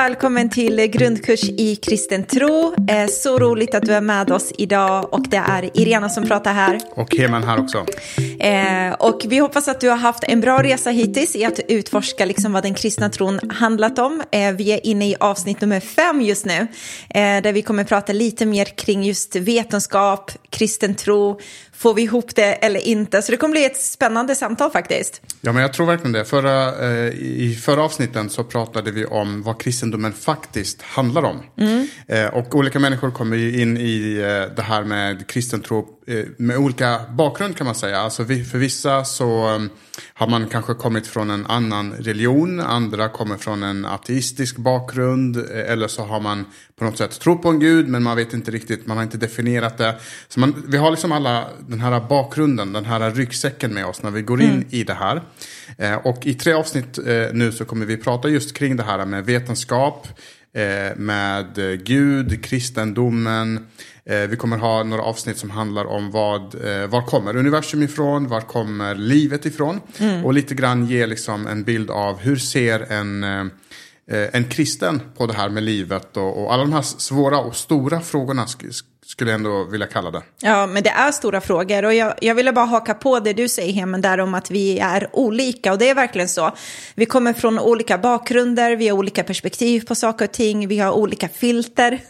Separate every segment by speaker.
Speaker 1: Välkommen till grundkurs i kristen tro. Eh, så roligt att du är med oss idag och det är Irena som pratar här.
Speaker 2: Och Heman här också.
Speaker 1: Eh, och vi hoppas att du har haft en bra resa hittills i att utforska liksom vad den kristna tron handlat om. Eh, vi är inne i avsnitt nummer fem just nu, där vi kommer prata lite mer kring just vetenskap, kristen tro, får vi ihop det eller inte? Så det kommer bli ett spännande samtal faktiskt.
Speaker 2: Ja, men jag tror verkligen det. Förra, eh, I förra avsnitten så pratade vi om vad kristendomen faktiskt handlar om. Mm. Eh, och olika människor kommer ju in i eh, det här med kristen tro eh, med olika bakgrund kan man säga. Alltså för vissa så um, har man kanske kommit från en annan religion, andra kommer från en ateistisk bakgrund eh, eller så har man på något sätt tro på en gud men man vet inte riktigt, man har inte definierat det. Så man, vi har liksom alla den här bakgrunden, den här ryggsäcken med oss när vi går in mm. i det här. Eh, och i tre avsnitt eh, nu så kommer vi prata just kring det här med vetenskap, eh, med eh, Gud, kristendomen. Eh, vi kommer ha några avsnitt som handlar om vad, eh, var kommer universum ifrån, var kommer livet ifrån. Mm. Och lite grann ge liksom en bild av hur ser en Eh, en kristen på det här med livet och, och alla de här svåra och stora frågorna skulle jag ändå vilja kalla det.
Speaker 1: Ja, men det är stora frågor och jag, jag ville bara haka på det du säger, Hemen, där om att vi är olika och det är verkligen så. Vi kommer från olika bakgrunder, vi har olika perspektiv på saker och ting, vi har olika filter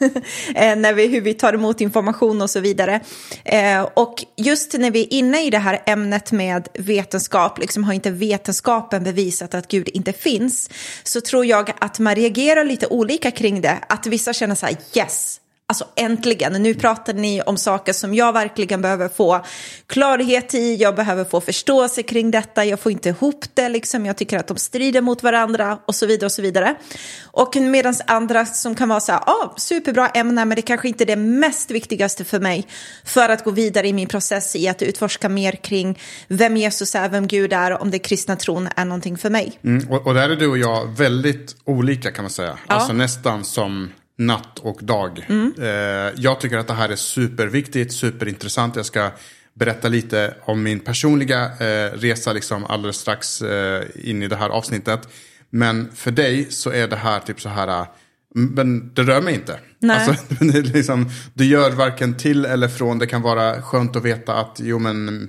Speaker 1: eh, när vi, hur vi tar emot information och så vidare. Eh, och just när vi är inne i det här ämnet med vetenskap, liksom har inte vetenskapen bevisat att Gud inte finns, så tror jag att man reagerar lite olika kring det. Att vissa känner så här, yes, Alltså äntligen, nu pratar ni om saker som jag verkligen behöver få klarhet i, jag behöver få förståelse kring detta, jag får inte ihop det, liksom. jag tycker att de strider mot varandra och så vidare och så vidare. Och medan andra som kan vara så här, ah, superbra ämne, men det kanske inte är det mest viktigaste för mig för att gå vidare i min process i att utforska mer kring vem Jesus är, vem Gud är, om det kristna tron är någonting för mig.
Speaker 2: Mm, och, och där är du och jag väldigt olika kan man säga, ja. alltså nästan som natt och dag. Mm. Eh, jag tycker att det här är superviktigt, superintressant. Jag ska berätta lite om min personliga eh, resa liksom alldeles strax eh, in i det här avsnittet. Men för dig så är det här typ så här, men det rör mig inte. Nej. Alltså, det, liksom, det gör varken till eller från. Det kan vara skönt att veta att jo men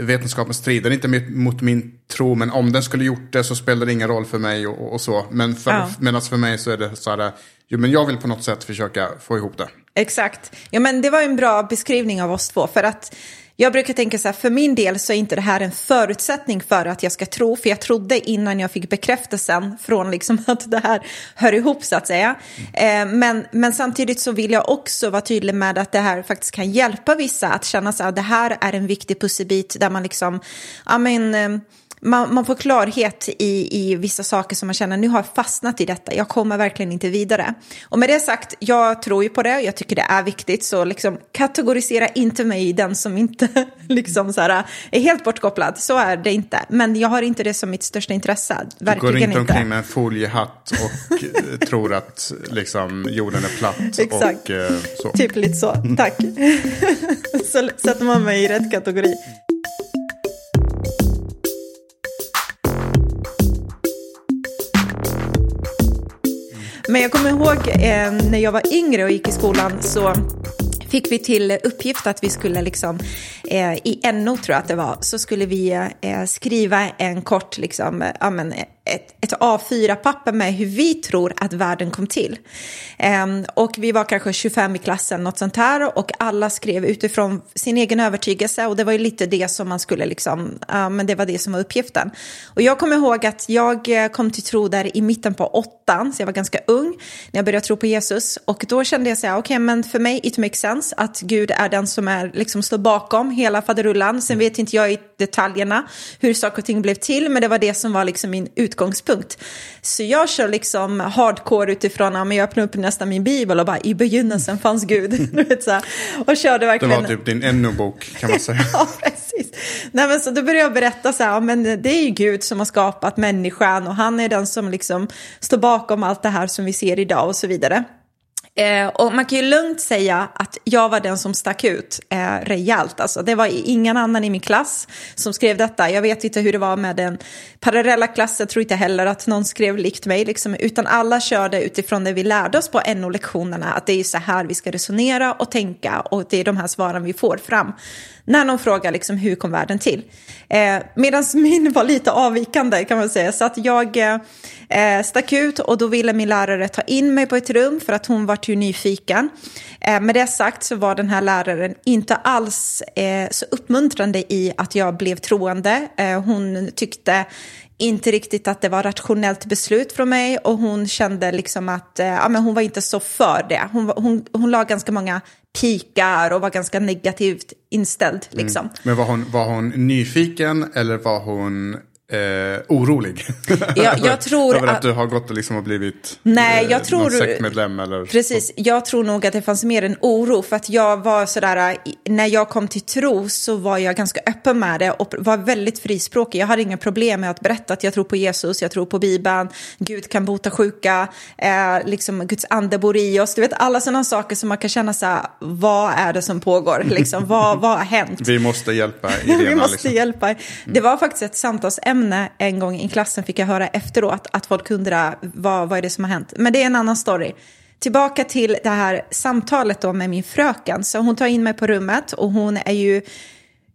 Speaker 2: vetenskapen strider inte mot min tro, men om den skulle gjort det så spelar det ingen roll för mig och, och så. Men för, ja. medan för mig så är det så här, Jo, men jag vill på något sätt försöka få ihop det.
Speaker 1: Exakt. Ja, men det var en bra beskrivning av oss två. För att jag brukar tänka så här, för min del så är inte det här en förutsättning för att jag ska tro. För jag trodde innan jag fick bekräftelsen från liksom att det här hör ihop så att säga. Mm. Eh, men, men samtidigt så vill jag också vara tydlig med att det här faktiskt kan hjälpa vissa att känna så här, det här är en viktig pusselbit där man liksom, ja men, eh, man, man får klarhet i, i vissa saker som man känner, nu har jag fastnat i detta, jag kommer verkligen inte vidare. Och med det sagt, jag tror ju på det, jag tycker det är viktigt, så liksom kategorisera inte mig i den som inte liksom så här, är helt bortkopplad, så är det inte. Men jag har inte det som mitt största intresse, verkligen inte. Du går inte
Speaker 2: omkring med en foliehatt och eh, tror att liksom, jorden är platt.
Speaker 1: Exakt,
Speaker 2: och, eh,
Speaker 1: så. typ lite så, tack. så sätter man mig i rätt kategori. Men jag kommer ihåg eh, när jag var yngre och gick i skolan så fick vi till uppgift att vi skulle liksom, eh, i NO tror jag att det var, så skulle vi eh, skriva en kort, liksom, eh, ja, men, ett, ett A4-papper med hur vi tror att världen kom till. Ehm, och vi var kanske 25 i klassen, något sånt här, och alla skrev utifrån sin egen övertygelse och det var ju lite det som man skulle liksom, men det var det som var uppgiften. Och jag kommer ihåg att jag eh, kom till tro där i mitten på åttan, så jag var ganska ung när jag började tro på Jesus och då kände jag så här, okej, okay, men för mig it makes sense att Gud är den som är, liksom står bakom hela faderullan. Sen vet inte jag i detaljerna hur saker och ting blev till, men det var det som var liksom min ut utgångspunkt. Så jag kör liksom hardcore utifrån, ja, men jag öppnar upp nästan min bibel och bara i begynnelsen fanns Gud. och körde verkligen.
Speaker 2: Det var typ din NO-bok kan man säga.
Speaker 1: ja, precis. Nej, men så då började jag berätta så här, ja, men det är ju Gud som har skapat människan och han är den som liksom står bakom allt det här som vi ser idag och så vidare. Eh, och man kan ju lugnt säga att jag var den som stack ut eh, rejält. Alltså, det var ingen annan i min klass som skrev detta. Jag vet inte hur det var med den parallella klassen, jag tror inte heller att någon skrev likt mig. Liksom, utan alla körde utifrån det vi lärde oss på NO-lektionerna, att det är så här vi ska resonera och tänka och det är de här svaren vi får fram när någon frågar liksom, hur kom världen till. Eh, Medan min var lite avvikande kan man säga. Så att jag eh, stack ut och då ville min lärare ta in mig på ett rum för att hon var ju nyfiken. Eh, med det sagt så var den här läraren inte alls eh, så uppmuntrande i att jag blev troende. Eh, hon tyckte inte riktigt att det var rationellt beslut från mig och hon kände liksom att eh, ja, men hon var inte så för det. Hon, hon, hon la ganska många pikar och var ganska negativt inställd. Liksom. Mm.
Speaker 2: Men var hon, var hon nyfiken eller var hon eh, orolig.
Speaker 1: Jag, jag tror
Speaker 2: Över att, att, du har gått och liksom blivit
Speaker 1: nej, jag eh, tror,
Speaker 2: sektmedlem eller
Speaker 1: Precis, jag tror nog att det fanns mer en oro. För att jag var sådär, när jag kom till tro så var jag ganska öppen med det och var väldigt frispråkig. Jag hade inga problem med att berätta att jag tror på Jesus, jag tror på Bibeln, Gud kan bota sjuka, eh, liksom Guds ande bor i oss. Du vet alla sådana saker som man kan känna så här, vad är det som pågår? Liksom, vad, vad har hänt?
Speaker 2: Vi måste hjälpa Irena.
Speaker 1: Vi måste liksom. hjälpa. Det var faktiskt ett samtalsämne ämne en gång i klassen fick jag höra efteråt att folk undrar vad, vad är det som har hänt. Men det är en annan story. Tillbaka till det här samtalet då med min fröken. Så hon tar in mig på rummet och hon är ju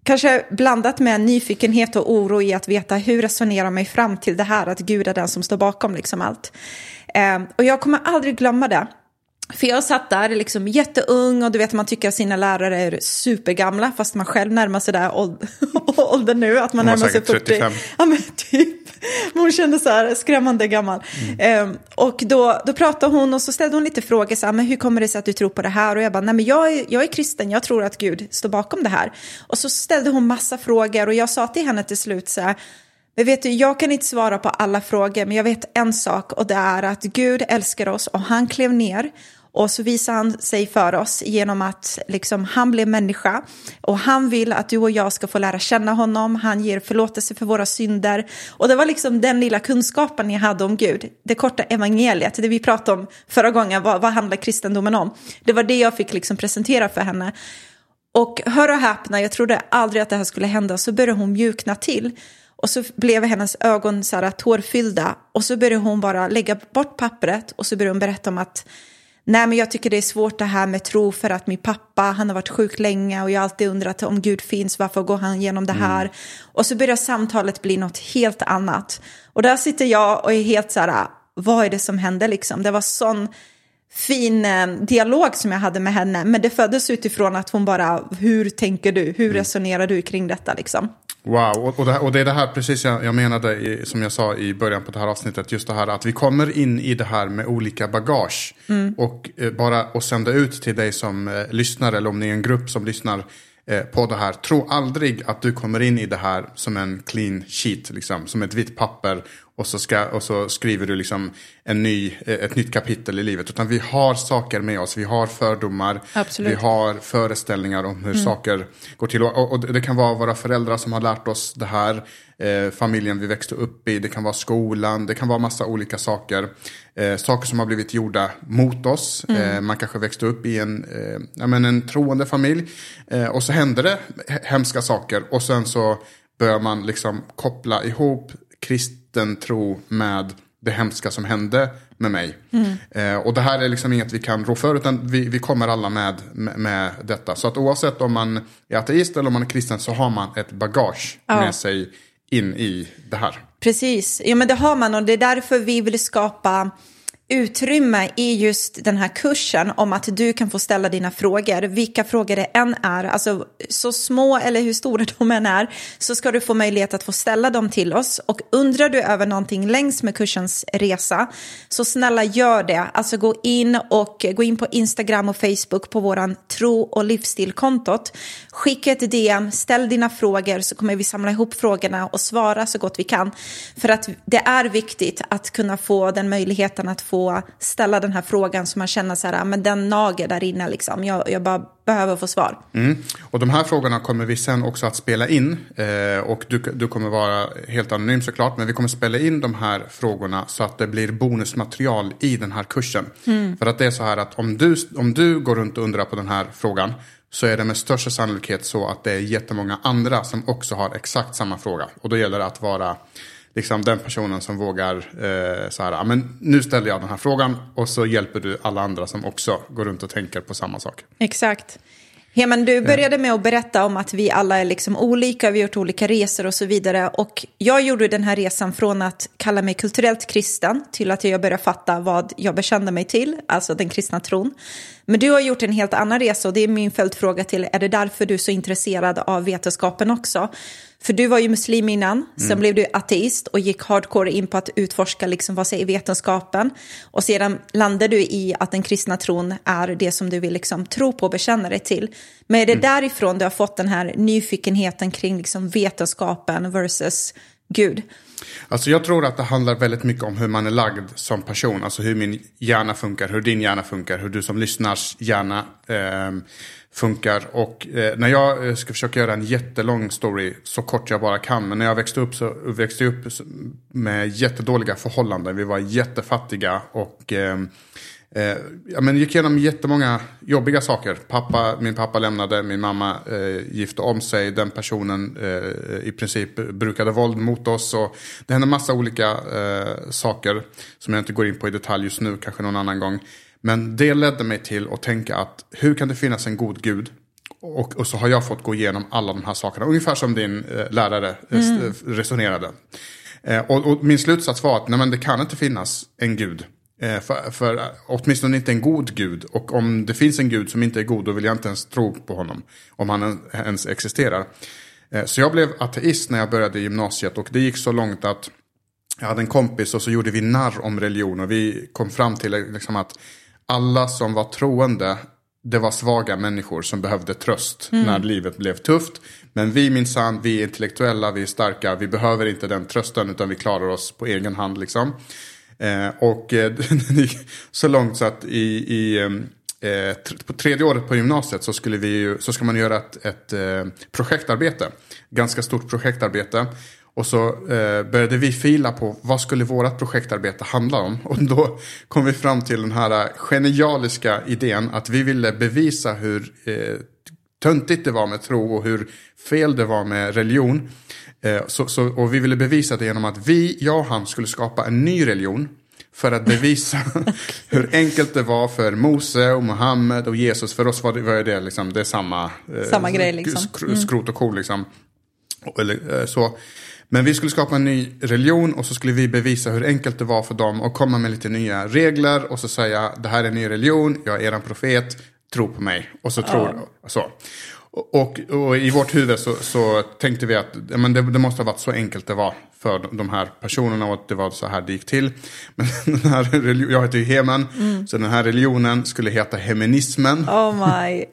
Speaker 1: kanske blandat med nyfikenhet och oro i att veta hur resonerar mig fram till det här att Gud är den som står bakom liksom allt. Eh, och jag kommer aldrig glömma det. För jag satt där liksom jätteung och du vet man tycker att sina lärare är supergamla fast man själv närmar sig där åldern nu. Att man närmar sig 40. 35. Ja men typ. Hon kände så här skrämmande gammal. Mm. Um, och då, då pratade hon och så ställde hon lite frågor så här, men hur kommer det sig att du tror på det här? Och jag bara, nej men jag är, jag är kristen, jag tror att Gud står bakom det här. Och så ställde hon massa frågor och jag sa till henne till slut så här, men vet du, jag kan inte svara på alla frågor, men jag vet en sak och det är att Gud älskar oss och han klev ner och så visar han sig för oss genom att liksom, han blev människa. Och han vill att du och jag ska få lära känna honom. Han ger förlåtelse för våra synder. Och det var liksom den lilla kunskapen jag hade om Gud. Det korta evangeliet, det vi pratade om förra gången. Vad, vad handlar kristendomen om? Det var det jag fick liksom presentera för henne. Och hör och häpna, jag trodde aldrig att det här skulle hända. Så började hon mjukna till. Och så blev hennes ögon så här tårfyllda. Och så började hon bara lägga bort pappret och så började hon berätta om att Nej, men jag tycker det är svårt det här med tro för att min pappa, han har varit sjuk länge och jag har alltid undrat om Gud finns, varför går han igenom det här? Mm. Och så börjar samtalet bli något helt annat. Och där sitter jag och är helt så här, vad är det som händer liksom? Det var sån fin eh, dialog som jag hade med henne, men det föddes utifrån att hon bara, hur tänker du, hur mm. resonerar du kring detta liksom?
Speaker 2: Wow, och, och, det, och det är det här precis jag, jag menade i, som jag sa i början på det här avsnittet. Just det här att vi kommer in i det här med olika bagage. Mm. Och eh, bara att sända ut till dig som eh, lyssnar eller om ni är en grupp som lyssnar på det här. Tro aldrig att du kommer in i det här som en clean sheet, liksom, som ett vitt papper och så, ska, och så skriver du liksom en ny, eh, ett nytt kapitel i livet. Utan vi har saker med oss. Vi har fördomar.
Speaker 1: Absolut.
Speaker 2: Vi har föreställningar om hur mm. saker går till. Och, och, det kan vara våra föräldrar som har lärt oss det här. Eh, familjen vi växte upp i. Det kan vara skolan. Det kan vara massa olika saker. Eh, saker som har blivit gjorda mot oss. Mm. Eh, man kanske växte upp i en, eh, ja, men en troende familj. Eh, och så händer det hemska saker. Och sen så börjar man liksom koppla ihop kristen tro med det hemska som hände med mig. Mm. Eh, och det här är liksom inget vi kan rå för, utan vi, vi kommer alla med, med, med, detta. Så att oavsett om man är ateist eller om man är kristen så har man ett bagage ja. med sig in i det här.
Speaker 1: Precis, ja men det har man och det är därför vi vill skapa utrymme i just den här kursen om att du kan få ställa dina frågor, vilka frågor det än är, alltså så små eller hur stora de än är, så ska du få möjlighet att få ställa dem till oss. Och undrar du över någonting längs med kursens resa, så snälla gör det. Alltså gå in och gå in på Instagram och Facebook på våran tro och livsstilkontot. Skicka ett DM, ställ dina frågor så kommer vi samla ihop frågorna och svara så gott vi kan. För att det är viktigt att kunna få den möjligheten att få få ställa den här frågan som man känner så här, men den nager där inne liksom. Jag, jag bara behöver få svar.
Speaker 2: Mm. Och de här frågorna kommer vi sen också att spela in. Eh, och du, du kommer vara helt anonym såklart. Men vi kommer spela in de här frågorna så att det blir bonusmaterial i den här kursen. Mm. För att det är så här att om du, om du går runt och undrar på den här frågan så är det med största sannolikhet så att det är jättemånga andra som också har exakt samma fråga. Och då gäller det att vara liksom den personen som vågar eh, så här, men nu ställer jag den här frågan och så hjälper du alla andra som också går runt och tänker på samma sak.
Speaker 1: Exakt. Heman, du började med att berätta om att vi alla är liksom olika, vi har gjort olika resor och så vidare. Och jag gjorde den här resan från att kalla mig kulturellt kristen till att jag började fatta vad jag bekände mig till, alltså den kristna tron. Men du har gjort en helt annan resa och det är min följdfråga till, är det därför du är så intresserad av vetenskapen också? För du var ju muslim innan, sen mm. blev du ateist och gick hardcore in på att utforska liksom, vad säger vetenskapen. Och sedan landade du i att den kristna tron är det som du vill liksom, tro på och bekänna dig till. Men är det mm. därifrån du har fått den här nyfikenheten kring liksom, vetenskapen versus Gud?
Speaker 2: Alltså jag tror att det handlar väldigt mycket om hur man är lagd som person. Alltså hur min hjärna funkar, hur din hjärna funkar, hur du som lyssnars hjärna eh, funkar. Och eh, när jag eh, ska försöka göra en jättelång story så kort jag bara kan. Men när jag växte upp så växte jag upp med jättedåliga förhållanden. Vi var jättefattiga och eh, eh, ja, men gick igenom jättemånga jobbiga saker. Pappa, min pappa lämnade, min mamma eh, gifte om sig. Den personen eh, i princip brukade våld mot oss. Och det hände massa olika eh, saker som jag inte går in på i detalj just nu, kanske någon annan gång. Men det ledde mig till att tänka att hur kan det finnas en god gud? Och, och så har jag fått gå igenom alla de här sakerna. Ungefär som din eh, lärare eh, mm. resonerade. Eh, och, och, min slutsats var att nej, men det kan inte finnas en gud. Eh, för, för åtminstone inte en god gud. Och om det finns en gud som inte är god då vill jag inte ens tro på honom. Om han ens existerar. Eh, så jag blev ateist när jag började gymnasiet. Och det gick så långt att jag hade en kompis och så gjorde vi narr om religion. Och vi kom fram till liksom att alla som var troende, det var svaga människor som behövde tröst mm. när livet blev tufft. Men vi minsann, vi är intellektuella, vi är starka, vi behöver inte den trösten utan vi klarar oss på egen hand liksom. Eh, och eh, så långt så att i, i eh, på tredje året på gymnasiet så, skulle vi ju, så ska man göra ett, ett eh, projektarbete. Ganska stort projektarbete. Och så eh, började vi fila på vad skulle vårt projektarbete handla om. Och då kom vi fram till den här genialiska idén att vi ville bevisa hur eh, töntigt det var med tro och hur fel det var med religion. Eh, så, så, och vi ville bevisa det genom att vi, jag och han, skulle skapa en ny religion. För att bevisa hur enkelt det var för Mose och Mohammed och Jesus. För oss var det, var det, liksom, det samma,
Speaker 1: eh, samma grej liksom.
Speaker 2: Mm. Skrot och kol liksom. Eller, eh, så. Men vi skulle skapa en ny religion och så skulle vi bevisa hur enkelt det var för dem och komma med lite nya regler och så säga det här är en ny religion, jag är eran profet, tro på mig. Och så tror ja. så. Och, och, i vårt huvud så, så tänkte vi att men det, det, måste ha varit så enkelt det var för de här personerna och att det var så här det gick till. Men den här religion, jag heter ju Heman, mm. så den här religionen skulle heta heminismen.
Speaker 1: Oh my.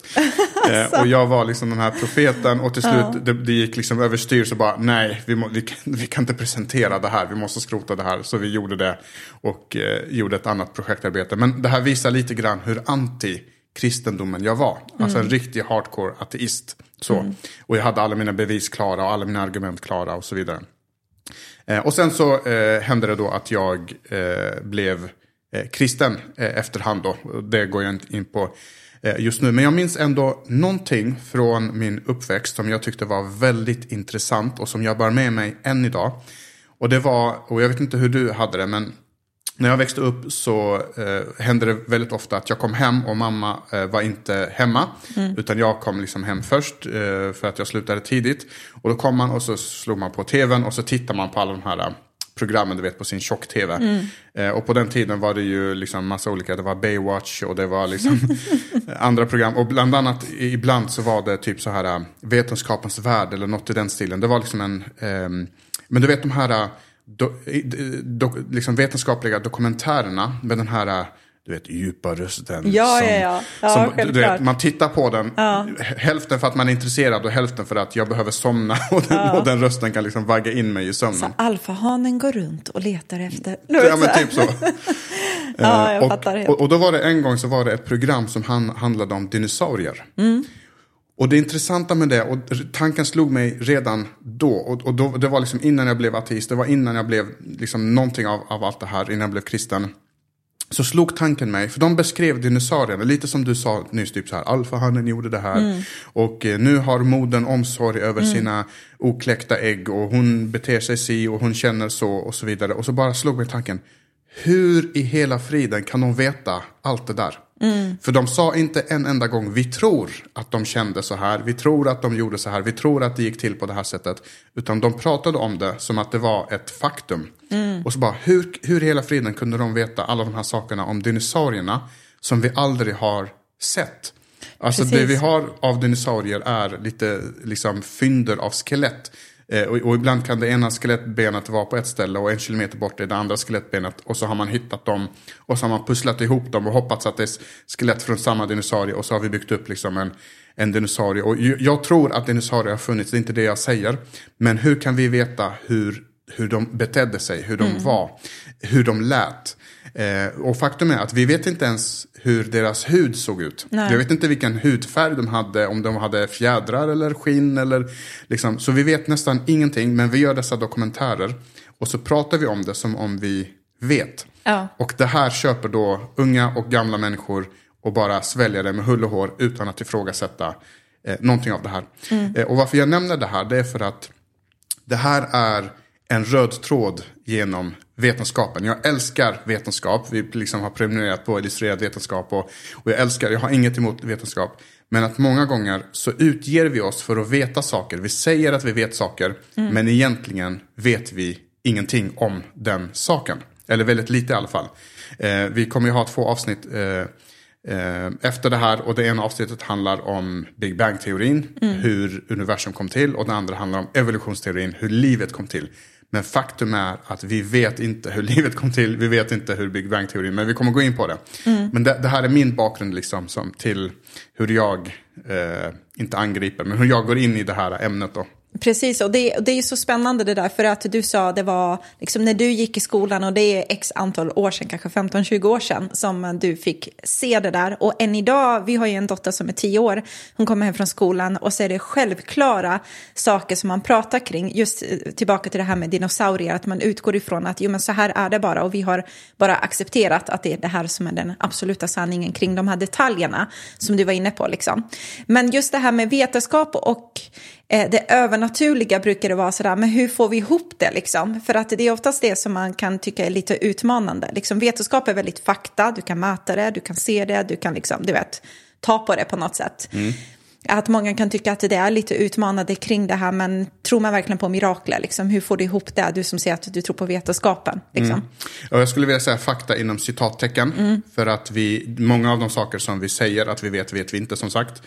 Speaker 2: eh, och jag var liksom den här profeten och till slut ja. det, det, gick liksom överstyr så bara nej, vi, må, vi, vi, kan inte presentera det här, vi måste skrota det här. Så vi gjorde det och eh, gjorde ett annat projektarbete. Men det här visar lite grann hur anti kristendomen jag var. Alltså en mm. riktig hardcore ateist. Så. Mm. Och jag hade alla mina bevis klara och alla mina argument klara och så vidare. Eh, och sen så eh, hände det då att jag eh, blev eh, kristen eh, efterhand då. Det går jag inte in på eh, just nu. Men jag minns ändå någonting från min uppväxt som jag tyckte var väldigt intressant och som jag bär med mig än idag. Och det var, och jag vet inte hur du hade det, men när jag växte upp så eh, hände det väldigt ofta att jag kom hem och mamma eh, var inte hemma. Mm. Utan jag kom liksom hem först eh, för att jag slutade tidigt. Och då kom man och så slog man på tvn och så tittar man på alla de här eh, programmen du vet på sin tjock-tv. Mm. Eh, och på den tiden var det ju liksom massa olika, det var Baywatch och det var liksom andra program. Och bland annat ibland så var det typ så här eh, Vetenskapens värld eller något i den stilen. Det var liksom en, ehm, men du vet de här do, do, liksom vetenskapliga dokumentärerna med den här du vet, djupa rösten.
Speaker 1: Ja, som, ja, ja. ja
Speaker 2: som, du vet, man tittar på den, ja. hälften för att man är intresserad och hälften för att jag behöver somna. Och den, ja. och den rösten kan liksom vagga in mig i sömnen. Så
Speaker 1: alfahanen går runt och letar efter...
Speaker 2: Ja, men typ så.
Speaker 1: Ja, jag
Speaker 2: och,
Speaker 1: fattar helt.
Speaker 2: och, och då var det en gång så var det ett program som han, handlade om dinosaurier.
Speaker 1: Mm.
Speaker 2: Och det intressanta med det, och tanken slog mig redan då, och, och då, det var liksom innan jag blev ateist, det var innan jag blev liksom någonting av, av allt det här, innan jag blev kristen. Så slog tanken mig, för de beskrev dinosaurierna, lite som du sa nyss, typ så här, alfahannen gjorde det här.
Speaker 1: Mm.
Speaker 2: Och eh, nu har modern omsorg över sina okläckta ägg och hon beter sig si och hon känner så och så vidare. Och så bara slog mig tanken, hur i hela friden kan de veta allt det där? För de sa inte en enda gång, vi tror att de kände så här, vi tror att de gjorde så här, vi tror att det gick till på det här sättet. Utan de pratade om det som att det var ett faktum. Och så bara, hur, hur i hela friden kunde de veta alla de här sakerna om dinosaurierna som vi aldrig har sett? Alltså det
Speaker 1: Precis.
Speaker 2: vi har av dinosaurier är lite liksom fynder av skelett. Eh, och, och ibland kan det ena skelettbenet vara på ett ställe och en kilometer bort är det andra skelettbenet. Och så har man hittat dem och så har man pusslat ihop dem och hoppats att det är skelett från samma dinosaurie. Och så har vi byggt upp liksom en, en dinosaurie. Och jag tror att dinosaurier har funnits, det är inte det jag säger. Men hur kan vi veta hur, hur de betedde sig, hur de var, hur de lät? Eh, och faktum är att vi vet inte ens hur deras hud såg ut.
Speaker 1: Nej.
Speaker 2: Jag vet inte vilken hudfärg de hade, om de hade fjädrar eller skinn eller liksom. Så vi vet nästan ingenting, men vi gör dessa dokumentärer. Och så pratar vi om det som om vi vet.
Speaker 1: Ja.
Speaker 2: Och det här köper då unga och gamla människor och bara sväljer det med hull och hår utan att ifrågasätta eh, någonting av det här. Eh, och varför jag nämner det här, det är för att det här är en röd tråd genom vetenskapen. Jag älskar vetenskap. Vi liksom har prenumererat på illustrerad vetenskap. Och, och jag älskar, jag har inget emot vetenskap. Men att många gånger så utger vi oss för att veta saker. Vi säger att vi vet saker. Men egentligen vet vi ingenting om den saken. Eller väldigt lite i alla fall. Eh, vi kommer ju ha två avsnitt eh, eh, efter det här. Och det ena avsnittet handlar om Big Bang-teorin. Hur universum kom till. Och det andra handlar om evolutionsteorin. Hur livet kom till. Men faktum är att vi vet inte hur livet kom till. Vi vet inte hur Big Bang-teorin. Men vi kommer gå in på det. Men det, det här är min bakgrund liksom som till hur jag, eh, inte angriper, men hur jag går in i det här ämnet då.
Speaker 1: Precis, och det, och det är ju så spännande det där, för att du sa det var liksom när du gick i skolan och det är x antal år sedan, kanske 15-20 år sedan, som du fick se det där. Och än idag, vi har ju en dotter som är 10 år, hon kommer hem från skolan och så är det självklara saker som man pratar kring, just eh, tillbaka till det här med dinosaurier, att man utgår ifrån att jo men så här är det bara och vi har bara accepterat att det är det här som är den absoluta sanningen kring de här detaljerna som du var inne på liksom. Men just det här med vetenskap och det övernaturliga brukar det vara sådär, men hur får vi ihop det liksom? För att det är oftast det som man kan tycka är lite utmanande. Liksom, vetenskap är väldigt fakta, du kan mäta det, du kan se det, du kan liksom, du vet, ta på det på något sätt. Att många kan tycka att det är lite utmanande kring det här, men tror man verkligen på mirakler? Liksom? Hur får du ihop det? Du som säger att du tror på vetenskapen. Liksom.
Speaker 2: Och jag skulle vilja säga fakta inom citattecken. För att vi, många av de saker som vi säger att vi vet, vet vi inte som sagt.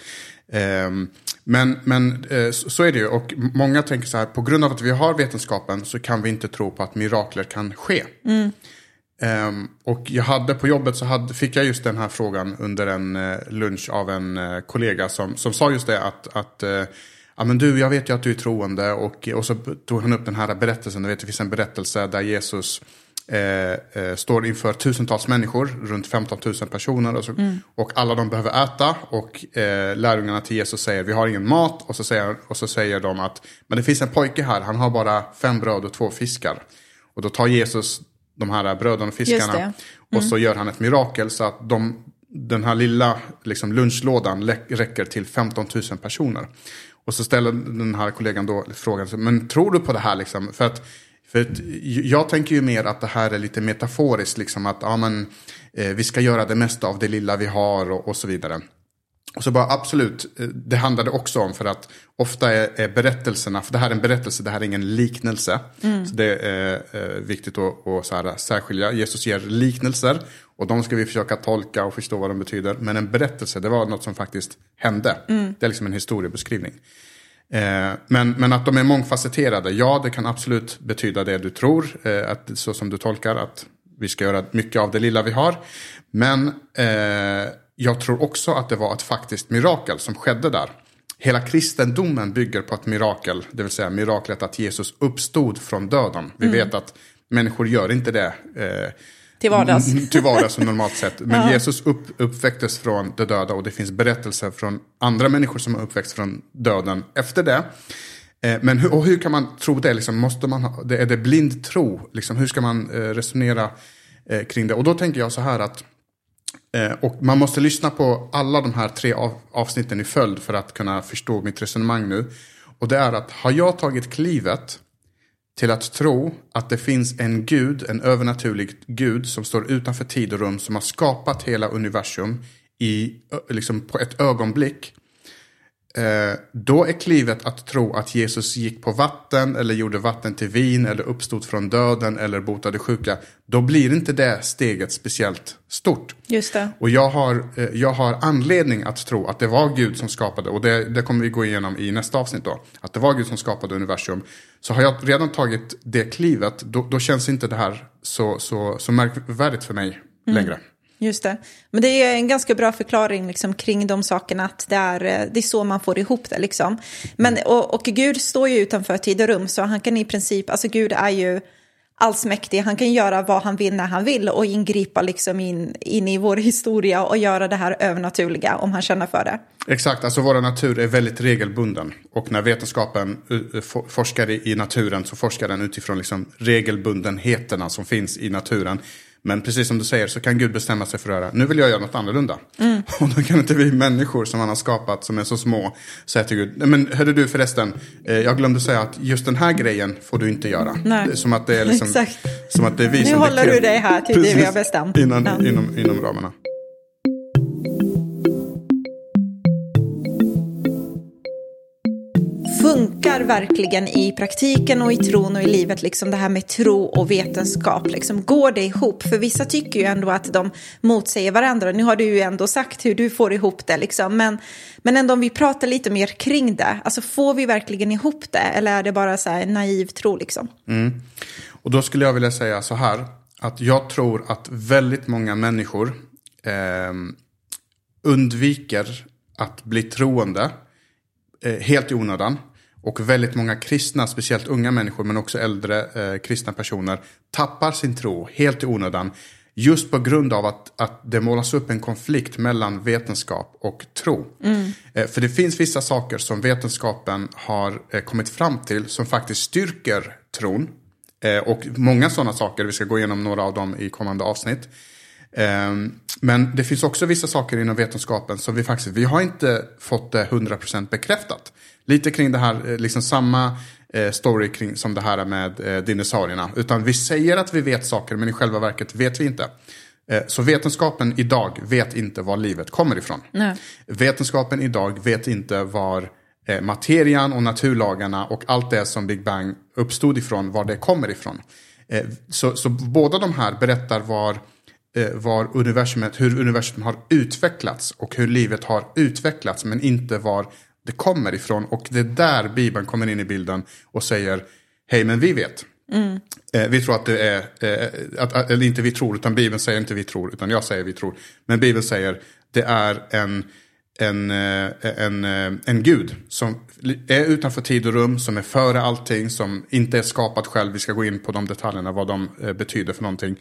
Speaker 2: Ehm, men men eh, så är det ju. Och många tänker så här, på grund av att vi har vetenskapen så kan vi inte tro på att mirakler kan ske. Ehm, och jag hade på jobbet så hade, fick jag just den här frågan under en eh, lunch av en eh, kollega som, som sa just det att, att ja men du, jag vet ju att du är troende och, och så tog han upp den här berättelsen, du vet det finns en berättelse där Jesus eh, eh, står inför tusentals människor, runt 15 000 personer och, så, och alla de behöver äta och eh, lärjungarna till Jesus säger vi har ingen mat och så, säger, och så säger de att men det finns en pojke här, han har bara fem bröd och två fiskar. Och då tar Jesus de här bröden och fiskarna.
Speaker 1: det.
Speaker 2: Och så gör han ett mirakel så att de, den här lilla liksom, lunchlådan räcker till 15 000 personer. Och så ställer den här kollegan då frågan, men tror du på det här liksom? För att, för jag tänker ju mer att det här är lite metaforiskt, liksom att ja, men, eh, vi ska göra det mesta av det lilla vi har och, och så vidare. Och så bara absolut, eh, det handlade också om för att ofta är, är berättelserna, för det här är en berättelse, det här är ingen liknelse. Så det är eh, viktigt att, att så här, särskilja. Jesus ger liknelser och de ska vi försöka tolka och förstå vad de betyder. Men en berättelse, det var något som faktiskt hände. Det är liksom en historiebeskrivning. Eh, men, men att de är mångfacetterade, ja det kan absolut betyda det du tror, eh, att, så som du tolkar, att vi ska göra mycket av det lilla vi har. Men eh, jag tror också att det var ett faktiskt mirakel som skedde där. Hela kristendomen bygger på ett mirakel, det vill säga miraklet att Jesus uppstod från döden. Vi vet att människor gör inte det. Eh,
Speaker 1: till vardags.
Speaker 2: Mm, till vardags normalt sett. Men ja. Jesus upp, uppväcktes från de döda och det finns berättelser från andra människor som har uppväxt från döden efter det. Eh, men hur, och hur kan man tro det? Liksom, måste man ha, är det blind tro? Liksom, hur ska man eh, resonera eh, kring det? Och då tänker jag så här att och man måste lyssna på alla de här tre av, avsnitten i följd för att kunna förstå mitt resonemang nu. Och det är att har jag tagit klivet till att tro att det finns en gud, en övernaturlig gud som står utanför tid och rum som har skapat hela universum i, liksom på ett ögonblick. Eh, då är klivet att tro att Jesus gick på vatten eller gjorde vatten till vin eller uppstod från döden eller botade sjuka. Då blir inte det steget speciellt stort.
Speaker 1: Just det.
Speaker 2: Och jag har, eh, jag har anledning att tro att det var Gud som skapade, och det, det kommer vi gå igenom i nästa avsnitt då, att det var Gud som skapade universum. Så har jag redan tagit det klivet, då, då känns inte det här så, så, så märkvärdigt för mig mm. längre.
Speaker 1: Just det. Men det är en ganska bra förklaring liksom, kring de sakerna, att det är, eh, det är så man får ihop det. Liksom. Men, och, och Gud står ju utanför tid och rum, så han kan i princip, alltså Gud är ju allsmäktig, han kan göra vad han vill när han vill och ingripa liksom in, in i vår historia och göra det här övernaturliga om han känner för det.
Speaker 2: Exakt, alltså vår natur är väldigt regelbunden. Och när vetenskapen uh, forskar i naturen så forskar den utifrån liksom regelbundenheterna som finns i naturen. Men precis som du säger så kan Gud bestämma sig för att göra, nu vill jag göra något annorlunda. Mm. Och då kan inte vi människor som han har skapat som är så små säga till Gud, men hörde du förresten, eh, jag glömde säga att just den här grejen får du inte göra.
Speaker 1: Nej.
Speaker 2: Som att det är liksom,
Speaker 1: Exakt.
Speaker 2: som att det är vi
Speaker 1: nu
Speaker 2: som
Speaker 1: Nu håller du dig här till precis, det vi har bestämt.
Speaker 2: Innan, ja. inom, inom ramarna.
Speaker 1: Funkar verkligen i praktiken och i tron och i livet, liksom det här med tro och vetenskap? Liksom, går det ihop? För vissa tycker ju ändå att de motsäger varandra. Nu har du ju ändå sagt hur du får ihop det, liksom. men, men ändå om vi pratar lite mer kring det, alltså får vi verkligen ihop det? Eller är det bara så här naiv tro? Liksom?
Speaker 2: Mm. Och då skulle jag vilja säga så här, att jag tror att väldigt många människor eh, undviker att bli troende eh, helt i onödan. Och väldigt många kristna, speciellt unga människor men också äldre eh, kristna personer, tappar sin tro helt i onödan. Just på grund av att, att det målas upp en konflikt mellan vetenskap och tro. Mm. Eh, för det finns vissa saker som vetenskapen har eh, kommit fram till som faktiskt styrker tron. Eh, och många sådana saker, vi ska gå igenom några av dem i kommande avsnitt. Eh, men det finns också vissa saker inom vetenskapen som vi faktiskt, vi har inte fått det 100% bekräftat. Lite kring det här, eh, liksom samma eh, story kring, som det här med eh, dinosaurierna. Utan vi säger att vi vet saker men i själva verket vet vi inte. Så vetenskapen idag vet inte var livet kommer ifrån.
Speaker 1: Nej.
Speaker 2: Vetenskapen idag vet inte var materian och naturlagarna och allt det som Big Bang uppstod ifrån, var det kommer ifrån. Så, så båda de här berättar var, var universumet, hur universum har utvecklats och hur livet har utvecklats men inte var det kommer ifrån. Och det är där Bibeln kommer in i bilden och säger, hej men vi vet. Mm. Eh, vi tror att det är, eh, att, eller inte vi tror, utan Bibeln säger inte vi tror, utan jag säger vi tror. Men Bibeln säger, det är en, en, eh, en, eh, en gud som är utanför tid och rum, som är före allting, som inte är skapad själv. Vi ska gå in på de detaljerna, vad de eh, betyder för någonting.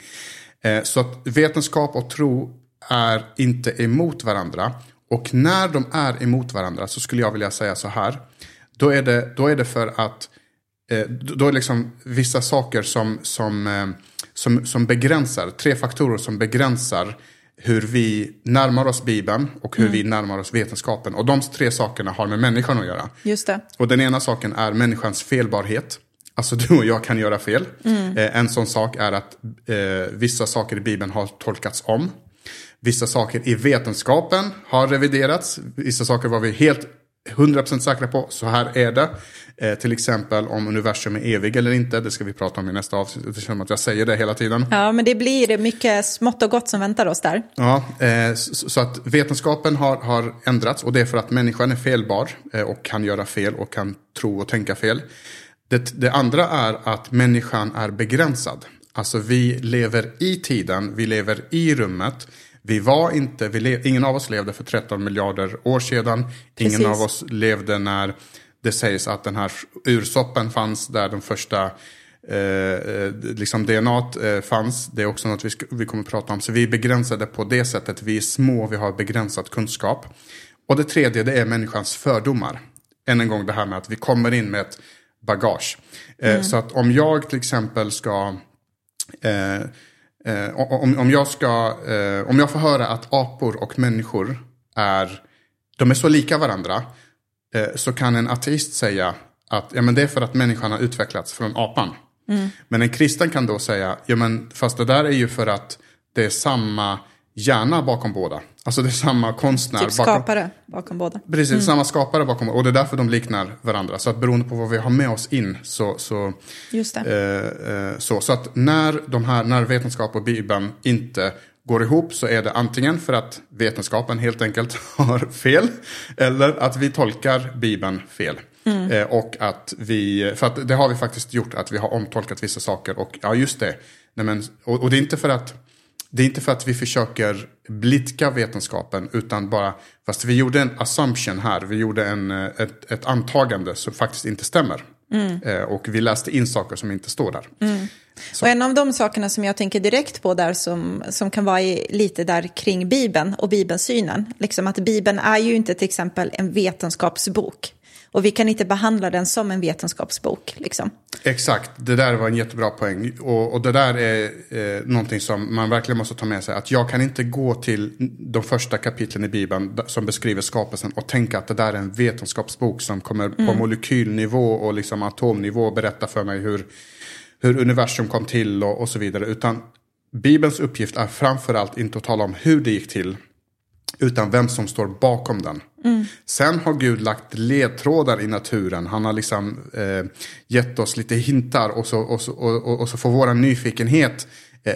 Speaker 2: Så att vetenskap och tro är inte emot varandra. Och när de är emot varandra så skulle jag vilja säga så här. Då är det, då är det för att eh, då är liksom vissa saker som, som, eh, som, som begränsar, tre faktorer som begränsar hur vi närmar oss Bibeln och hur mm. vi närmar oss vetenskapen. Och de tre sakerna har med människan att göra.
Speaker 1: Just det.
Speaker 2: Och den ena saken är människans felbarhet. Alltså du och jag kan göra fel.
Speaker 1: Mm.
Speaker 2: Eh, en sån sak är att eh, vissa saker i Bibeln har tolkats om. Vissa saker i vetenskapen har reviderats. Vissa saker var vi helt 100% säkra på, så här är det. Eh, till exempel om universum är evig eller inte, det ska vi prata om i nästa avsnitt. Det känns som att jag säger det hela tiden.
Speaker 1: Ja, men det blir mycket smått och gott som väntar oss där.
Speaker 2: Ja, eh, så, så, att vetenskapen har, har, ändrats och det är för att människan är felbar eh, och kan göra fel och kan tro och tänka fel. Det, det andra är att människan är begränsad. Alltså vi lever i tiden, vi lever i rummet. Vi var inte, vi ingen av oss levde för 13 miljarder år sedan. Precis. Ingen av oss levde när det sägs att den här ursoppen fanns där de första eh, liksom DNA eh, fanns. Det är också något vi, vi kommer att prata om. Så vi är begränsade på det sättet. Vi är små, vi har begränsad kunskap. Och det tredje, det är människans fördomar. Än en gång det här med att vi kommer in med ett bagage. Eh, mm. Så att om jag till exempel ska eh, eh, om, om, jag ska, eh, om jag får höra att apor och människor är, de är så lika varandra. Eh, så kan en ateist säga att ja, men det är för att människan har utvecklats från apan. Mm. Men en kristen kan då säga, ja men fast det där är ju för att det är samma hjärna bakom båda. Alltså det är samma konstnär.
Speaker 1: Typ skapare bakom, bakom båda.
Speaker 2: Precis, mm. samma skapare bakom båda. Och det är därför de liknar varandra. Så att beroende på vad vi har med oss in så... Så,
Speaker 1: Just det.
Speaker 2: Eh, eh, så, så att när, de här, när vetenskap och Bibeln inte går ihop så är det antingen för att vetenskapen helt enkelt har fel. Eller att vi tolkar Bibeln fel. Mm. Eh, och att vi, för att det har vi faktiskt gjort, att vi har omtolkat vissa saker. Och ja, just det. Nej, men, och, och det är inte för att det är inte för att vi försöker blidka vetenskapen utan bara, fast vi gjorde en assumption här, vi gjorde en, eh, ett, ett antagande som faktiskt inte stämmer. Mm. Eh, och vi läste in saker som inte står där.
Speaker 1: Mm. Och en av de sakerna som jag tänker direkt på där som, som kan vara i, lite där kring Bibeln och Bibelsynen, liksom att Bibeln är ju inte till exempel en vetenskapsbok. Och vi kan inte behandla den som en vetenskapsbok. Liksom.
Speaker 2: Exakt, det där var en jättebra poäng. Och, och det där är eh, någonting som man verkligen måste ta med sig. Att jag kan inte gå till de första kapitlen i Bibeln som beskriver skapelsen och tänka att det där är en vetenskapsbok som kommer mm. på molekylnivå och liksom atomnivå berätta för mig hur, hur universum kom till och, och så vidare. Utan Bibelns uppgift är framförallt inte att tala om hur det gick till utan vem som står bakom den. Mm. Sen har Gud lagt ledtrådar i naturen. Han har liksom eh, gett oss lite hintar och så, och så, och, och så får våra nyfikenhet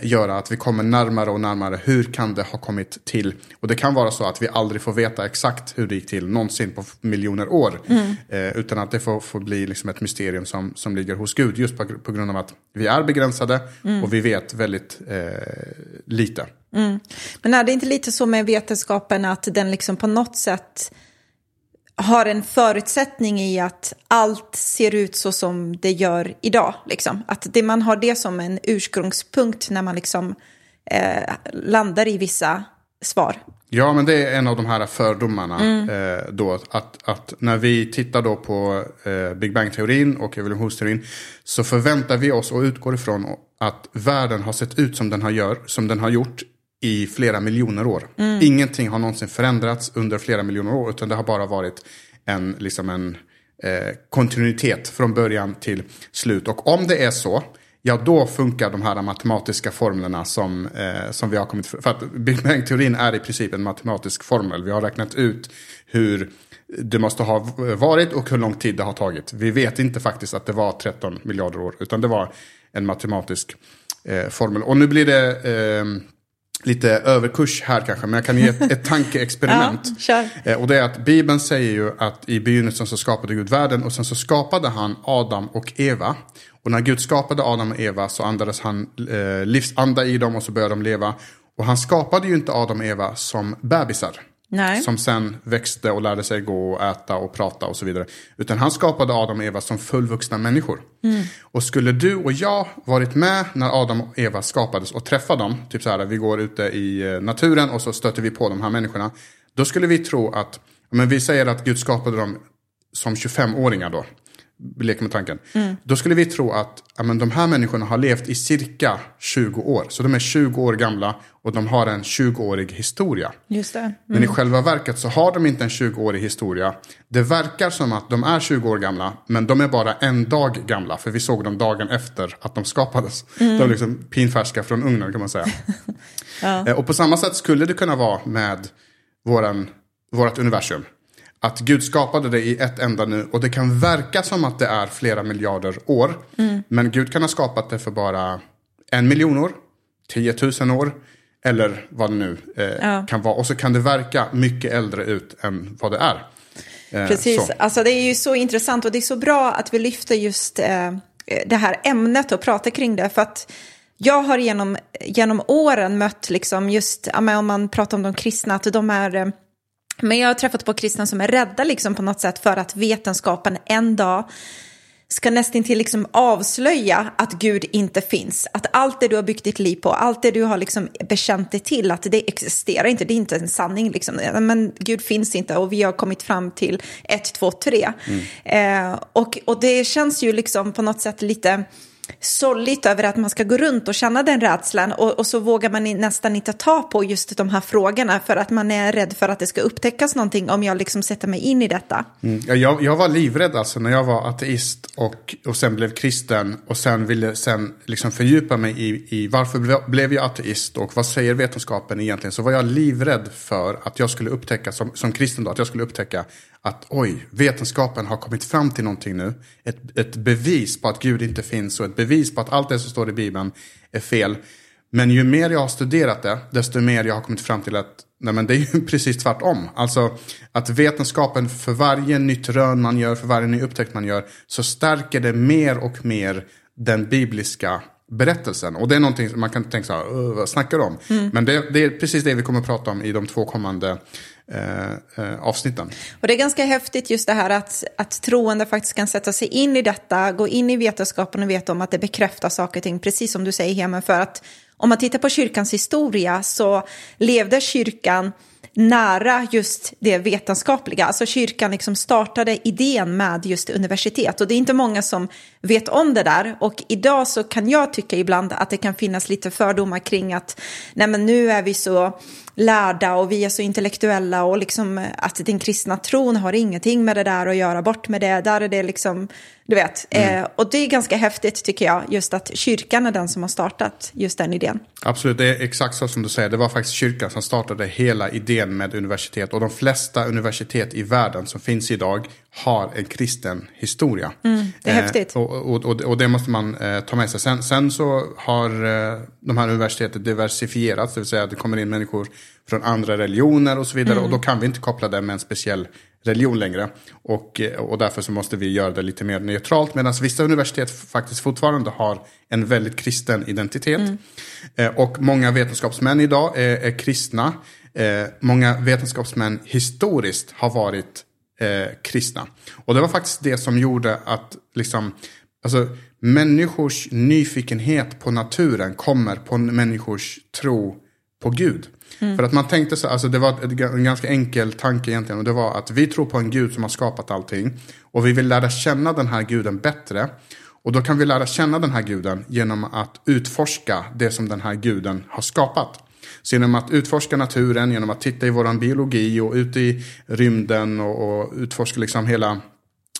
Speaker 2: göra att vi kommer närmare och närmare. Hur kan det ha kommit till? Och det kan vara så att vi aldrig får veta exakt hur det gick till någonsin på miljoner år. Mm. Eh, utan att det får, får bli liksom ett mysterium som, som ligger hos Gud. Just på, på grund av att vi är begränsade mm. och vi vet väldigt eh, lite.
Speaker 1: Mm. Men är det inte lite så med vetenskapen att den liksom på något sätt har en förutsättning i att allt ser ut så som det gör idag. Liksom. Att det, man har det som en ursprungspunkt när man liksom, eh, landar i vissa svar.
Speaker 2: Ja, men det är en av de här fördomarna. Mm. Eh, då, att, att när vi tittar då på eh, Big Bang-teorin och evolutionsteorin så förväntar vi oss och utgår ifrån att världen har sett ut som den har, gör, som den har gjort i flera miljoner år. Mm. Ingenting har någonsin förändrats under flera miljoner år utan det har bara varit en, liksom en eh, kontinuitet från början till slut. Och om det är så, ja då funkar de här matematiska formlerna som, eh, som vi har kommit för. För att Big Bang-teorin är i princip en matematisk formel. Vi har räknat ut hur det måste ha varit och hur lång tid det har tagit. Vi vet inte faktiskt att det var 13 miljarder år utan det var en matematisk eh, formel. Och nu blir det eh, lite överkurs här kanske, men jag kan ge ett, ett tankeexperiment.
Speaker 1: ja,
Speaker 2: eh, och det är att Bibeln säger ju att i begynnelsen så skapade Gud världen och sen så skapade han Adam och Eva. Och när Gud skapade Adam och Eva så andades han eh, livsanda i dem och så började de leva. Och han skapade ju inte Adam och Eva som bebisar.
Speaker 1: Nej.
Speaker 2: Som sen växte och lärde sig gå och äta och prata och så vidare. Utan han skapade Adam och Eva som fullvuxna människor. Mm. Och skulle du och jag varit med när Adam och Eva skapades och träffa dem. Typ så här, vi går ute i eh, naturen och så stöter vi på de här människorna. Då skulle vi tro att, men vi säger att Gud skapade dem som 25-åringar då leker med tanken. Mm. Då skulle vi tro att ja, men de här människorna har levt i cirka 20 år. Så de är 20 år gamla och de har en 20-årig historia.
Speaker 1: Just det. Mm.
Speaker 2: Men i själva verket så har de inte en 20-årig historia. Det verkar som att de är 20 år gamla, men de är bara en dag gamla. För vi såg dem dagen efter att de skapades. Mm. De är liksom pinfärska från ugnen kan man säga. ja. Eh, och på samma sätt skulle det kunna vara med våran, vårat universum att Gud skapade det i ett enda nu och det kan verka som att det är flera miljarder år. Mm. Men Gud kan ha skapat det för bara en miljon år, tiotusen år eller vad det nu eh, ja. kan vara. Och så kan det verka mycket äldre ut än vad det är.
Speaker 1: Eh, Precis, så. alltså det är ju så intressant och det är så bra att vi lyfter just eh, det här ämnet och pratar kring det. För att jag har genom, genom åren mött, liksom just, om man pratar om de kristna, att de är eh, men jag har träffat på kristna som är rädda liksom på något sätt för att vetenskapen en dag ska nästan till liksom avslöja att Gud inte finns. Att allt det du har byggt ditt liv på, allt det du har liksom bekänt dig till, att det existerar inte, det är inte en sanning. Liksom. Men Gud finns inte och vi har kommit fram till ett, två, tre. Mm. Eh, och, och det känns ju liksom på något sätt lite sorgligt över att man ska gå runt och känna den rädslan och, och, så vågar man nästan inte ta på just de här frågorna för att man är rädd för att det ska upptäckas någonting om jag liksom sätter mig in i detta.
Speaker 2: Mm. Jag, jag var livrädd alltså när jag var ateist och, och sen blev kristen och sen ville sen liksom fördjupa mig i, i varför blev jag ateist och vad säger vetenskapen egentligen så var jag livrädd för att jag skulle upptäcka som, som kristen då, att jag skulle upptäcka att oj, vetenskapen har kommit fram till någonting nu. Ett, ett bevis på att Gud inte finns och ett bevis på att allt det som står i Bibeln är fel. Men ju mer jag har studerat det, desto mer jag har kommit fram till att nej men det är ju precis tvärtom. Alltså att vetenskapen för varje nytt rön man gör, för varje ny upptäckt man gör, så stärker det mer och mer den bibliska berättelsen. Och det är någonting som man kan tänka så här, vad snackar du om? Mm. Men det, det, är precis det vi kommer att prata om i de två kommande eh, eh, avsnitten.
Speaker 1: Och det är ganska häftigt just det här att, att troende faktiskt kan sätta sig in i detta, gå in i vetenskapen och veta om att det bekräftar saker och ting, precis som du säger Hemen, för att om man tittar på kyrkans historia så levde kyrkan nära just det vetenskapliga. Alltså kyrkan liksom startade idén med just universitet och det är inte många som vet om det där. Och idag så kan jag tycka ibland att det kan finnas lite fördomar kring att nej men nu är vi så lärda och vi är så intellektuella och liksom att den kristna tron har ingenting med det där att göra, bort med det, där är det liksom, du vet. Mm. Eh, och det är ganska häftigt tycker jag, just att kyrkan är den som har startat just den idén.
Speaker 2: Absolut, det är exakt så som du säger, det var faktiskt kyrkan som startade hela idén med universitet och de flesta universitet i världen som finns idag har en kristen historia.
Speaker 1: Mm, det är eh, häftigt.
Speaker 2: Och, och, och, och, det måste man eh, ta med sig. Sen, sen så har eh, de här universiteten diversifierats, det vill säga att det kommer in människor från andra religioner och så vidare. Mm. Och då kan vi inte koppla det med en speciell religion längre. Och, eh, och därför så måste vi göra det lite mer neutralt. Medan vissa universitet faktiskt fortfarande har en väldigt kristen identitet. Mm. Eh, och många vetenskapsmän idag är, är kristna. Eh, många vetenskapsmän historiskt har varit eh, kristna. Och det var faktiskt det som gjorde att liksom, alltså, människors nyfikenhet på naturen kommer på människors tro på Gud. Mm. För att man tänkte så, alltså det var en ganska enkel tanke egentligen. Och det var att vi tror på en gud som har skapat allting. Och vi vill lära känna den här guden bättre. Och då kan vi lära känna den här guden genom att utforska det som den här guden har skapat. Så genom att utforska naturen, genom att titta i våran biologi och ute i rymden och, och utforska liksom hela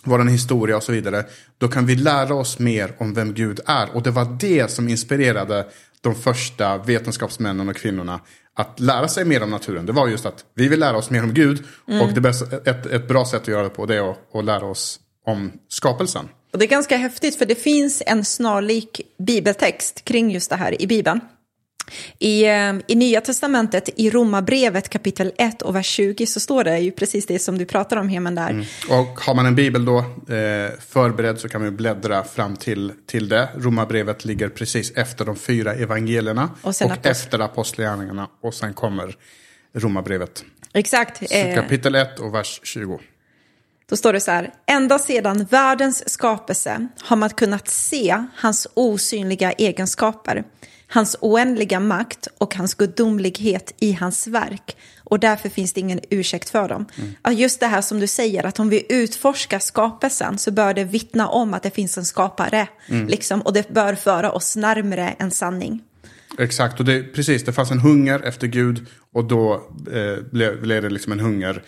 Speaker 2: vår historia och så vidare. Då kan vi lära oss mer om vem Gud är. Och det var det som inspirerade de första vetenskapsmännen och kvinnorna att lära sig mer om naturen. Det var just att vi vill lära oss mer om Gud. Mm. Och det bästa, ett, ett bra sätt att göra det på det är att, att lära oss om skapelsen.
Speaker 1: Och det är ganska häftigt för det finns en snarlik bibeltext kring just det här i Bibeln. I, eh, I Nya Testamentet, i Romarbrevet kapitel 1 och vers 20 så står det ju precis det som du pratar om Heman där. Mm.
Speaker 2: Och har man en bibel då eh, förberedd så kan vi bläddra fram till, till det. Romarbrevet ligger precis efter de fyra evangelierna och, och apost efter apostlagärningarna och sen kommer Romarbrevet.
Speaker 1: Exakt.
Speaker 2: Så eh, kapitel 1 och vers 20.
Speaker 1: Då står det så här, ända sedan världens skapelse har man kunnat se hans osynliga egenskaper hans oändliga makt och hans gudomlighet i hans verk. Och därför finns det ingen ursäkt för dem. Mm. Just det här som du säger, att om vi utforskar skapelsen så bör det vittna om att det finns en skapare. Mm. Liksom, och det bör föra oss närmre en sanning.
Speaker 2: Exakt, och det, precis, det fanns en hunger efter Gud och då eh, blev, blev det liksom en hunger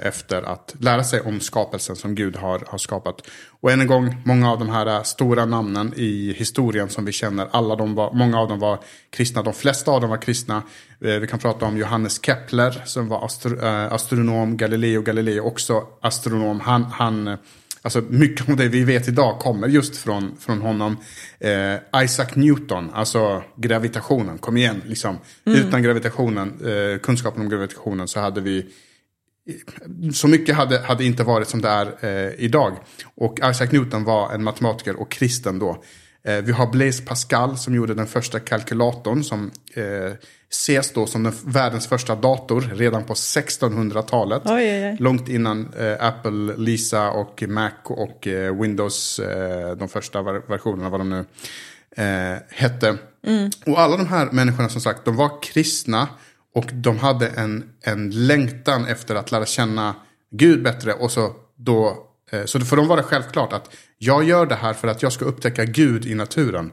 Speaker 2: efter att lära sig om skapelsen som Gud har, har skapat. Och än en gång, många av de här stora namnen i historien som vi känner, alla de var, många av dem var kristna, de flesta av dem var kristna. Eh, vi kan prata om Johannes Kepler som var astro, astronom, Galileo Galilei också astronom. Han, han Alltså mycket av det vi vet idag kommer just från, från honom. Eh, Isaac Newton, alltså gravitationen, kom igen. Liksom. Mm. Utan gravitationen, eh, kunskapen om gravitationen så hade vi så mycket hade, hade inte varit som det är eh, idag. Och Isaac Newton var en matematiker och kristen då. Eh, vi har Blaise Pascal som gjorde den första kalkylatorn som eh, ses då som den, världens första dator redan på 1600-talet.
Speaker 1: Oj, oj, oj.
Speaker 2: Långt innan eh, Apple, Lisa och Mac och eh, Windows, eh, de första ver versionerna, vad de nu hette. Och alla de här människorna som sagt, de var kristna och de hade en, en längtan efter att lära känna Gud bättre. Och så då, så för dem var det självklart att jag gör det här för att jag ska upptäcka Gud i naturen.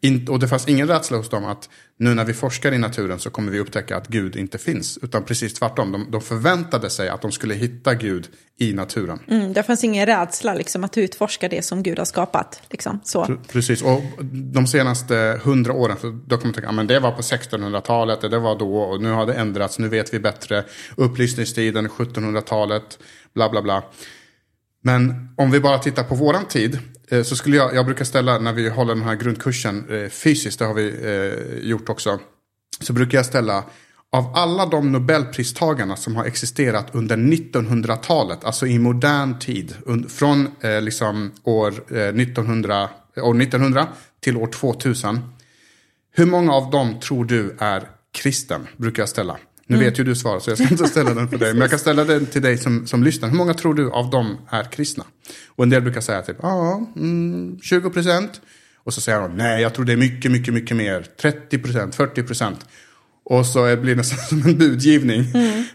Speaker 2: In, och det fanns ingen rädsla hos dem att nu när vi forskar i naturen så kommer vi upptäcka att Gud inte finns. Utan precis tvärtom, de, de förväntade sig att de skulle hitta Gud i naturen.
Speaker 1: Mm, det fanns ingen rädsla liksom, att utforska det som Gud har skapat. Liksom, så.
Speaker 2: Pre- Precis, och de senaste hundra åren, så då kommer man tänka, men det var på 1600-talet, det var då, och nu har det ändrats, nu vet vi bättre. Upplysningstiden, 1700-talet, bla bla bla. Men om vi bara tittar på våran tid, eh, så skulle jag, jag brukar ställa när vi håller den här grundkursen eh, fysiskt, det har vi eh, gjort också, så brukar jag ställa av alla de nobelpristagarna som har existerat under 1900-talet, alltså i modern tid, från eh, liksom år, eh, 1900, år 1900 till år 2000. Hur många av dem tror du är kristen? Brukar jag ställa. Nu vet ju du svaret så jag ska inte ställa den för dig. Men jag kan ställa den till dig som, som lyssnar. Hur många tror du av dem är kristna? Och en del brukar säga typ, ja, mm, 20 procent. Och så säger de, nej jag tror det är mycket, mycket, mycket mer. 30 procent, 40 procent. Och så blir det nästan som en budgivning.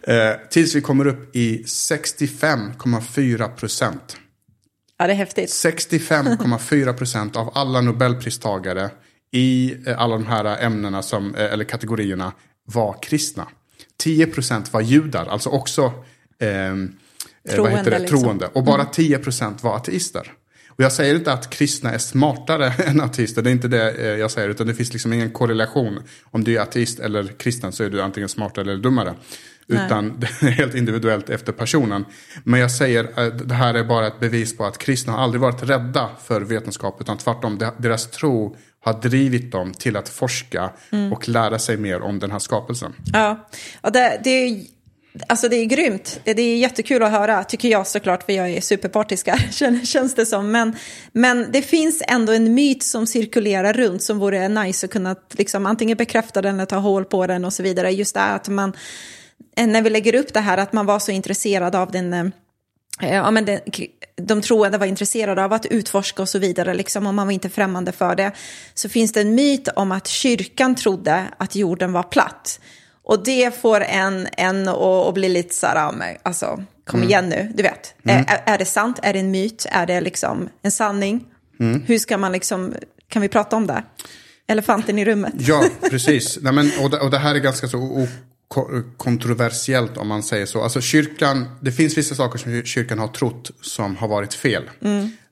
Speaker 2: Eh, tills vi kommer upp i 65,4 procent.
Speaker 1: Ja, det är häftigt.
Speaker 2: 65,4 procent av alla nobelpristagare i eh, alla de här ämnena som, eh, eller kategorierna var kristna. 10 procent var judar, alltså också ehm, eh, heter det?
Speaker 1: liksom. Mm.
Speaker 2: troende. Och bara 10 procent var ateister. Och jag säger inte att kristna är smartare än ateister, det är inte det eh, jag säger. Utan det finns liksom ingen korrelation. Om du är ateist eller kristen så är du antingen smartare eller dummare. Utan det är helt individuellt efter personen. Men jag säger att det här är bara ett bevis på att kristna har aldrig varit rädda för vetenskap. Utan tvärtom, de- deras tro har drivit dem till att forska
Speaker 1: Mm.
Speaker 2: och lära sig mer om den här skapelsen.
Speaker 1: Ja, och det, det, är, alltså det är grymt. Det är jättekul att höra, tycker jag såklart, för jag är superpartisk här, kän- känns det som. Men, men det finns ändå en myt som cirkulerar runt som vore nice att kunna liksom, antingen bekräfta den eller ta hål på den och så vidare. Just det att man, när vi lägger upp det här, att man var så intresserad av den eh, Ja, men det, de troende var intresserade av att utforska och så vidare, liksom, och man var inte främmande för det. Så finns det en myt om att kyrkan trodde att jorden var platt. Och det får en, en att, bli lite så här, alltså, kom igen nu, du vet. Är, är det sant? Är det en myt? Är det liksom en sanning? Hur ska man liksom, kan vi prata om det? Elefanten i rummet.
Speaker 2: Ja, precis. Nej, men, och, det, och det här är ganska så kontroversiellt om man säger så. Alltså kyrkan, det finns vissa saker som kyrkan har trott som har varit fel.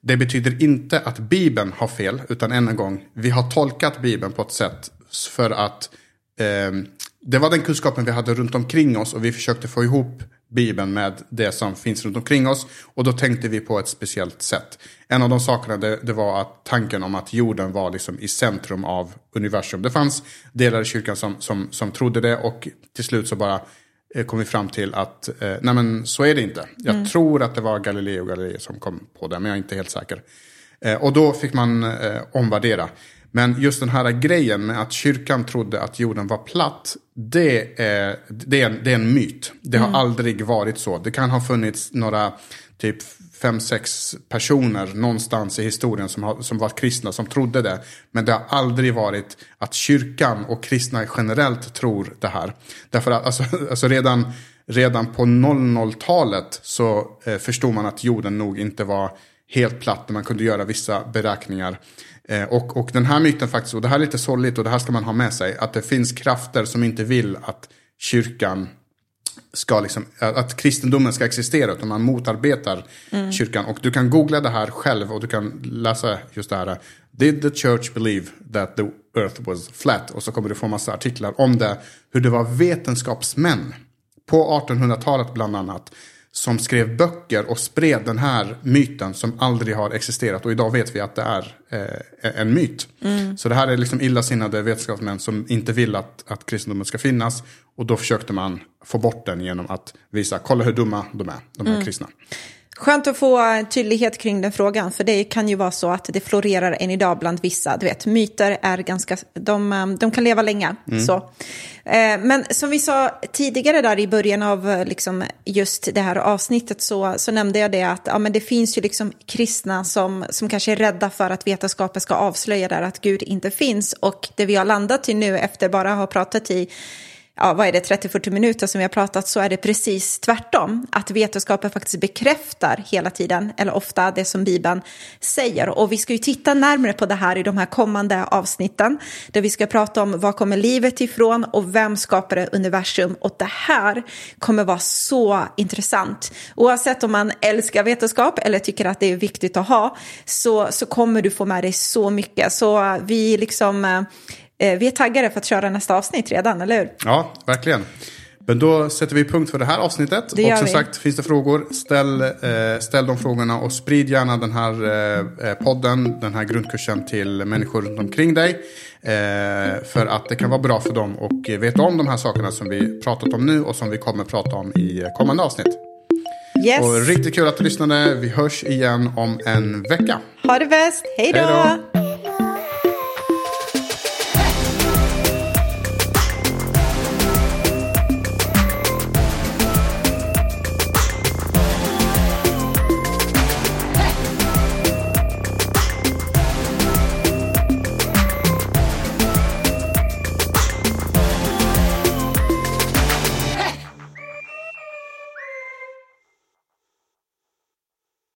Speaker 2: Det betyder inte att Bibeln har fel, utan än en gång, vi har tolkat Bibeln på ett sätt för att eh, det var den kunskapen vi hade runt omkring oss och vi försökte få ihop Bibeln med det som finns runt omkring oss. Och då tänkte vi på ett speciellt sätt. En av de sakerna det, det var att tanken om att jorden var liksom i centrum av universum. Det fanns delar i kyrkan som, som, som trodde det och till slut så bara eh, kom vi fram till att eh, nej men så är det inte. Jag tror att det var Galileo Galilei som kom på det men jag är inte helt säker. Eh, och då fick man eh, omvärdera. Men just den här grejen med att kyrkan trodde att jorden var platt, det är, det är, en, det är en myt. Det har aldrig varit så. Det kan ha funnits några typ fem, sex personer någonstans i historien som, har, som var kristna som trodde det. Men det har aldrig varit att kyrkan och kristna generellt tror det här. Därför att alltså, alltså redan, redan på 00-talet så eh, förstod man att jorden nog inte var helt platt när man kunde göra vissa beräkningar. Eh, och, och den här myten faktiskt, och det här är lite sorgligt och det här ska man ha med sig, att det finns krafter som inte vill att kyrkan ska liksom, att kristendomen ska existera, utan man motarbetar kyrkan. Och du kan googla det här själv och du kan läsa just det här. Did the church believe that the earth was flat? Och så kommer du få massa artiklar om det. Hur det var vetenskapsmän på 1800-talet bland annat som skrev böcker och spred den här myten som aldrig har existerat. Och idag vet vi att det är eh, en myt. Så det här är liksom illasinnade vetenskapsmän som inte vill att, att kristendomen ska finnas. Och då försökte man få bort den genom att visa, kolla hur dumma de är, de här kristna.
Speaker 1: Skönt att få tydlighet kring den frågan, för det kan ju vara så att det florerar än idag bland vissa. Du vet, myter är ganska, de, eh, de kan leva länge. Mm. Så. Eh, men som vi sa tidigare där i början av liksom just det här avsnittet så, så nämnde jag det att ja, men det finns ju liksom kristna som, som kanske är rädda för att vetenskapen ska avslöja där att Gud inte finns. Och det vi har landat i nu efter bara ha pratat i ja, vad är det, 30-40 minuter som vi har pratat så är det precis tvärtom. Att vetenskapen faktiskt bekräftar hela tiden, eller ofta det som Bibeln säger. Och vi ska ju titta närmare på det här i de här kommande avsnitten. Där vi ska prata om var kommer livet ifrån och vem skapade universum. Och det här kommer vara så intressant. Oavsett om man älskar vetenskap eller tycker att det är viktigt att ha så, så kommer du få med dig så mycket. Så vi liksom eh, vi är taggade för att köra nästa avsnitt redan, eller hur?
Speaker 2: Ja, verkligen. Men då sätter vi punkt för det här avsnittet. Det och som vi. sagt, finns det frågor, ställ, eh, ställ de frågorna och sprid gärna den här eh, podden, den här grundkursen till människor runt omkring dig. Eh, för att det kan vara bra för dem att veta om de här sakerna som vi pratat om nu och som vi kommer prata om i kommande avsnitt.
Speaker 1: Yes.
Speaker 2: Och riktigt kul att du lyssnade. Vi hörs igen om en vecka.
Speaker 1: Ha det bäst. Hej då!